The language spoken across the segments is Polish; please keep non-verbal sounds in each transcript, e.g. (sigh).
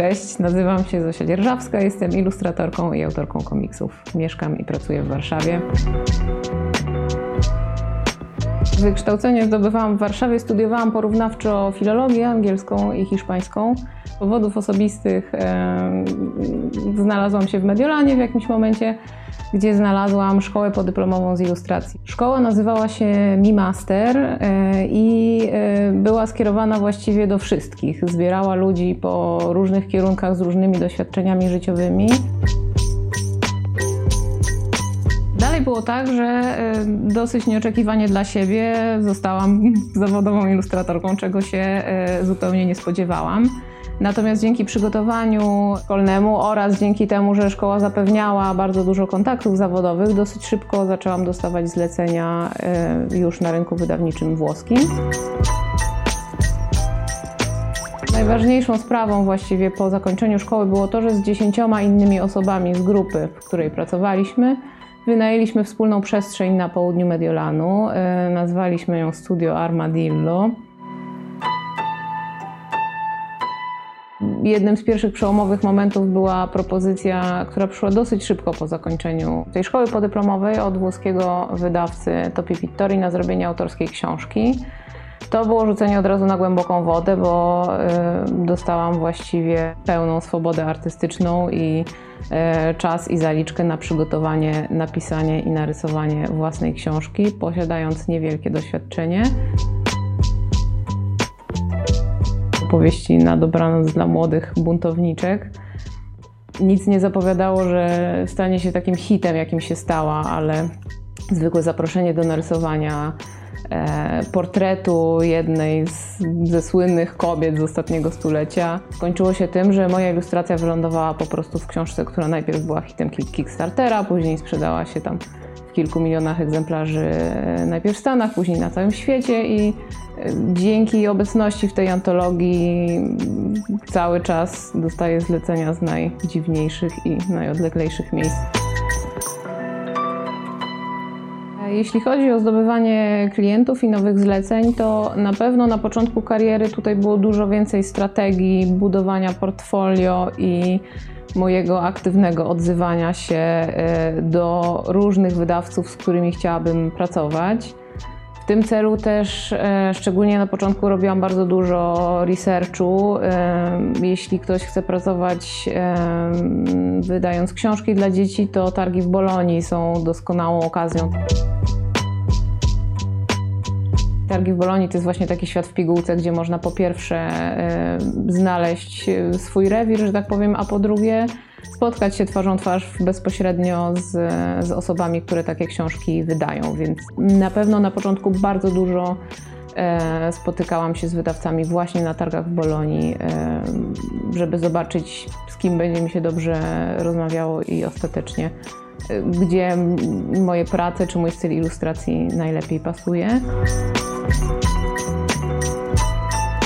Cześć, nazywam się Zosia Dzierżawska, jestem ilustratorką i autorką komiksów. Mieszkam i pracuję w Warszawie. Wykształcenie zdobywałam w Warszawie, studiowałam porównawczo filologię angielską i hiszpańską. Z powodów osobistych e, znalazłam się w Mediolanie w jakimś momencie, gdzie znalazłam szkołę podyplomową z ilustracji. Szkoła nazywała się Mi Master e, i e, była skierowana właściwie do wszystkich. Zbierała ludzi po różnych kierunkach z różnymi doświadczeniami życiowymi. Dalej było tak, że e, dosyć nieoczekiwanie dla siebie zostałam (laughs) zawodową ilustratorką, czego się e, zupełnie nie spodziewałam. Natomiast dzięki przygotowaniu szkolnemu oraz dzięki temu, że szkoła zapewniała bardzo dużo kontaktów zawodowych, dosyć szybko zaczęłam dostawać zlecenia e, już na rynku wydawniczym włoskim. Najważniejszą sprawą właściwie po zakończeniu szkoły było to, że z dziesięcioma innymi osobami z grupy, w której pracowaliśmy, wynajęliśmy wspólną przestrzeń na południu Mediolanu. E, nazwaliśmy ją Studio Armadillo. Jednym z pierwszych przełomowych momentów była propozycja, która przyszła dosyć szybko po zakończeniu tej szkoły podyplomowej od włoskiego wydawcy Topi Pittori na zrobienie autorskiej książki. To było rzucenie od razu na głęboką wodę, bo y, dostałam właściwie pełną swobodę artystyczną i y, czas i zaliczkę na przygotowanie, napisanie i narysowanie własnej książki, posiadając niewielkie doświadczenie opowieści na dobranoc dla młodych buntowniczek. Nic nie zapowiadało, że stanie się takim hitem, jakim się stała, ale zwykłe zaproszenie do narysowania portretu jednej z, ze słynnych kobiet z ostatniego stulecia skończyło się tym, że moja ilustracja wylądowała po prostu w książce, która najpierw była hitem Kickstartera, później sprzedała się tam w kilku milionach egzemplarzy e, najpierw w Stanach, później na całym świecie i e, dzięki obecności w tej antologii cały czas dostaję zlecenia z najdziwniejszych i najodleglejszych miejsc. Jeśli chodzi o zdobywanie klientów i nowych zleceń, to na pewno na początku kariery tutaj było dużo więcej strategii budowania portfolio i mojego aktywnego odzywania się e, do różnych wydawców, z którymi chciałabym pracować. W tym celu też, e, szczególnie na początku, robiłam bardzo dużo researchu. E, jeśli ktoś chce pracować wydając książki dla dzieci, to targi w Bolonii są doskonałą okazją. Targi w Bolonii to jest właśnie taki świat w pigułce, gdzie można po pierwsze e, znaleźć e, swój rewir, że tak powiem, a po drugie spotkać się twarzą twarz bezpośrednio z, z osobami, które takie książki wydają. Więc na pewno na początku bardzo dużo e, spotykałam się z wydawcami właśnie na targach w Bolonii, żeby zobaczyć, z kim będzie mi się dobrze rozmawiało i ostatecznie gdzie moje prace czy mój styl ilustracji najlepiej pasuje. Thank you.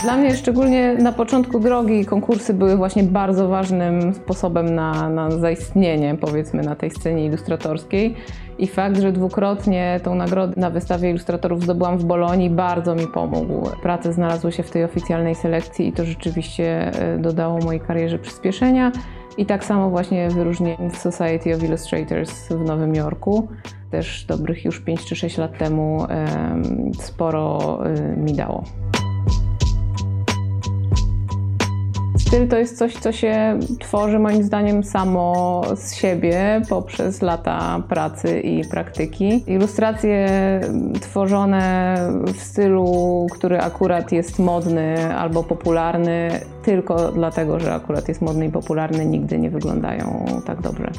Dla mnie szczególnie na początku drogi konkursy były właśnie bardzo ważnym sposobem na, na zaistnienie, powiedzmy, na tej scenie ilustratorskiej. I fakt, że dwukrotnie tą nagrodę na wystawie ilustratorów zdobyłam w Bolonii, bardzo mi pomógł. Prace znalazły się w tej oficjalnej selekcji i to rzeczywiście e, dodało mojej karierze przyspieszenia. I tak samo właśnie wyróżnienie w Society of Illustrators w Nowym Jorku. Też dobrych już 5 czy 6 lat temu sporo e, mi dało. Styl to jest coś, co się tworzy moim zdaniem samo z siebie poprzez lata pracy i praktyki. Ilustracje tworzone w stylu, który akurat jest modny albo popularny, tylko dlatego, że akurat jest modny i popularny, nigdy nie wyglądają tak dobrze.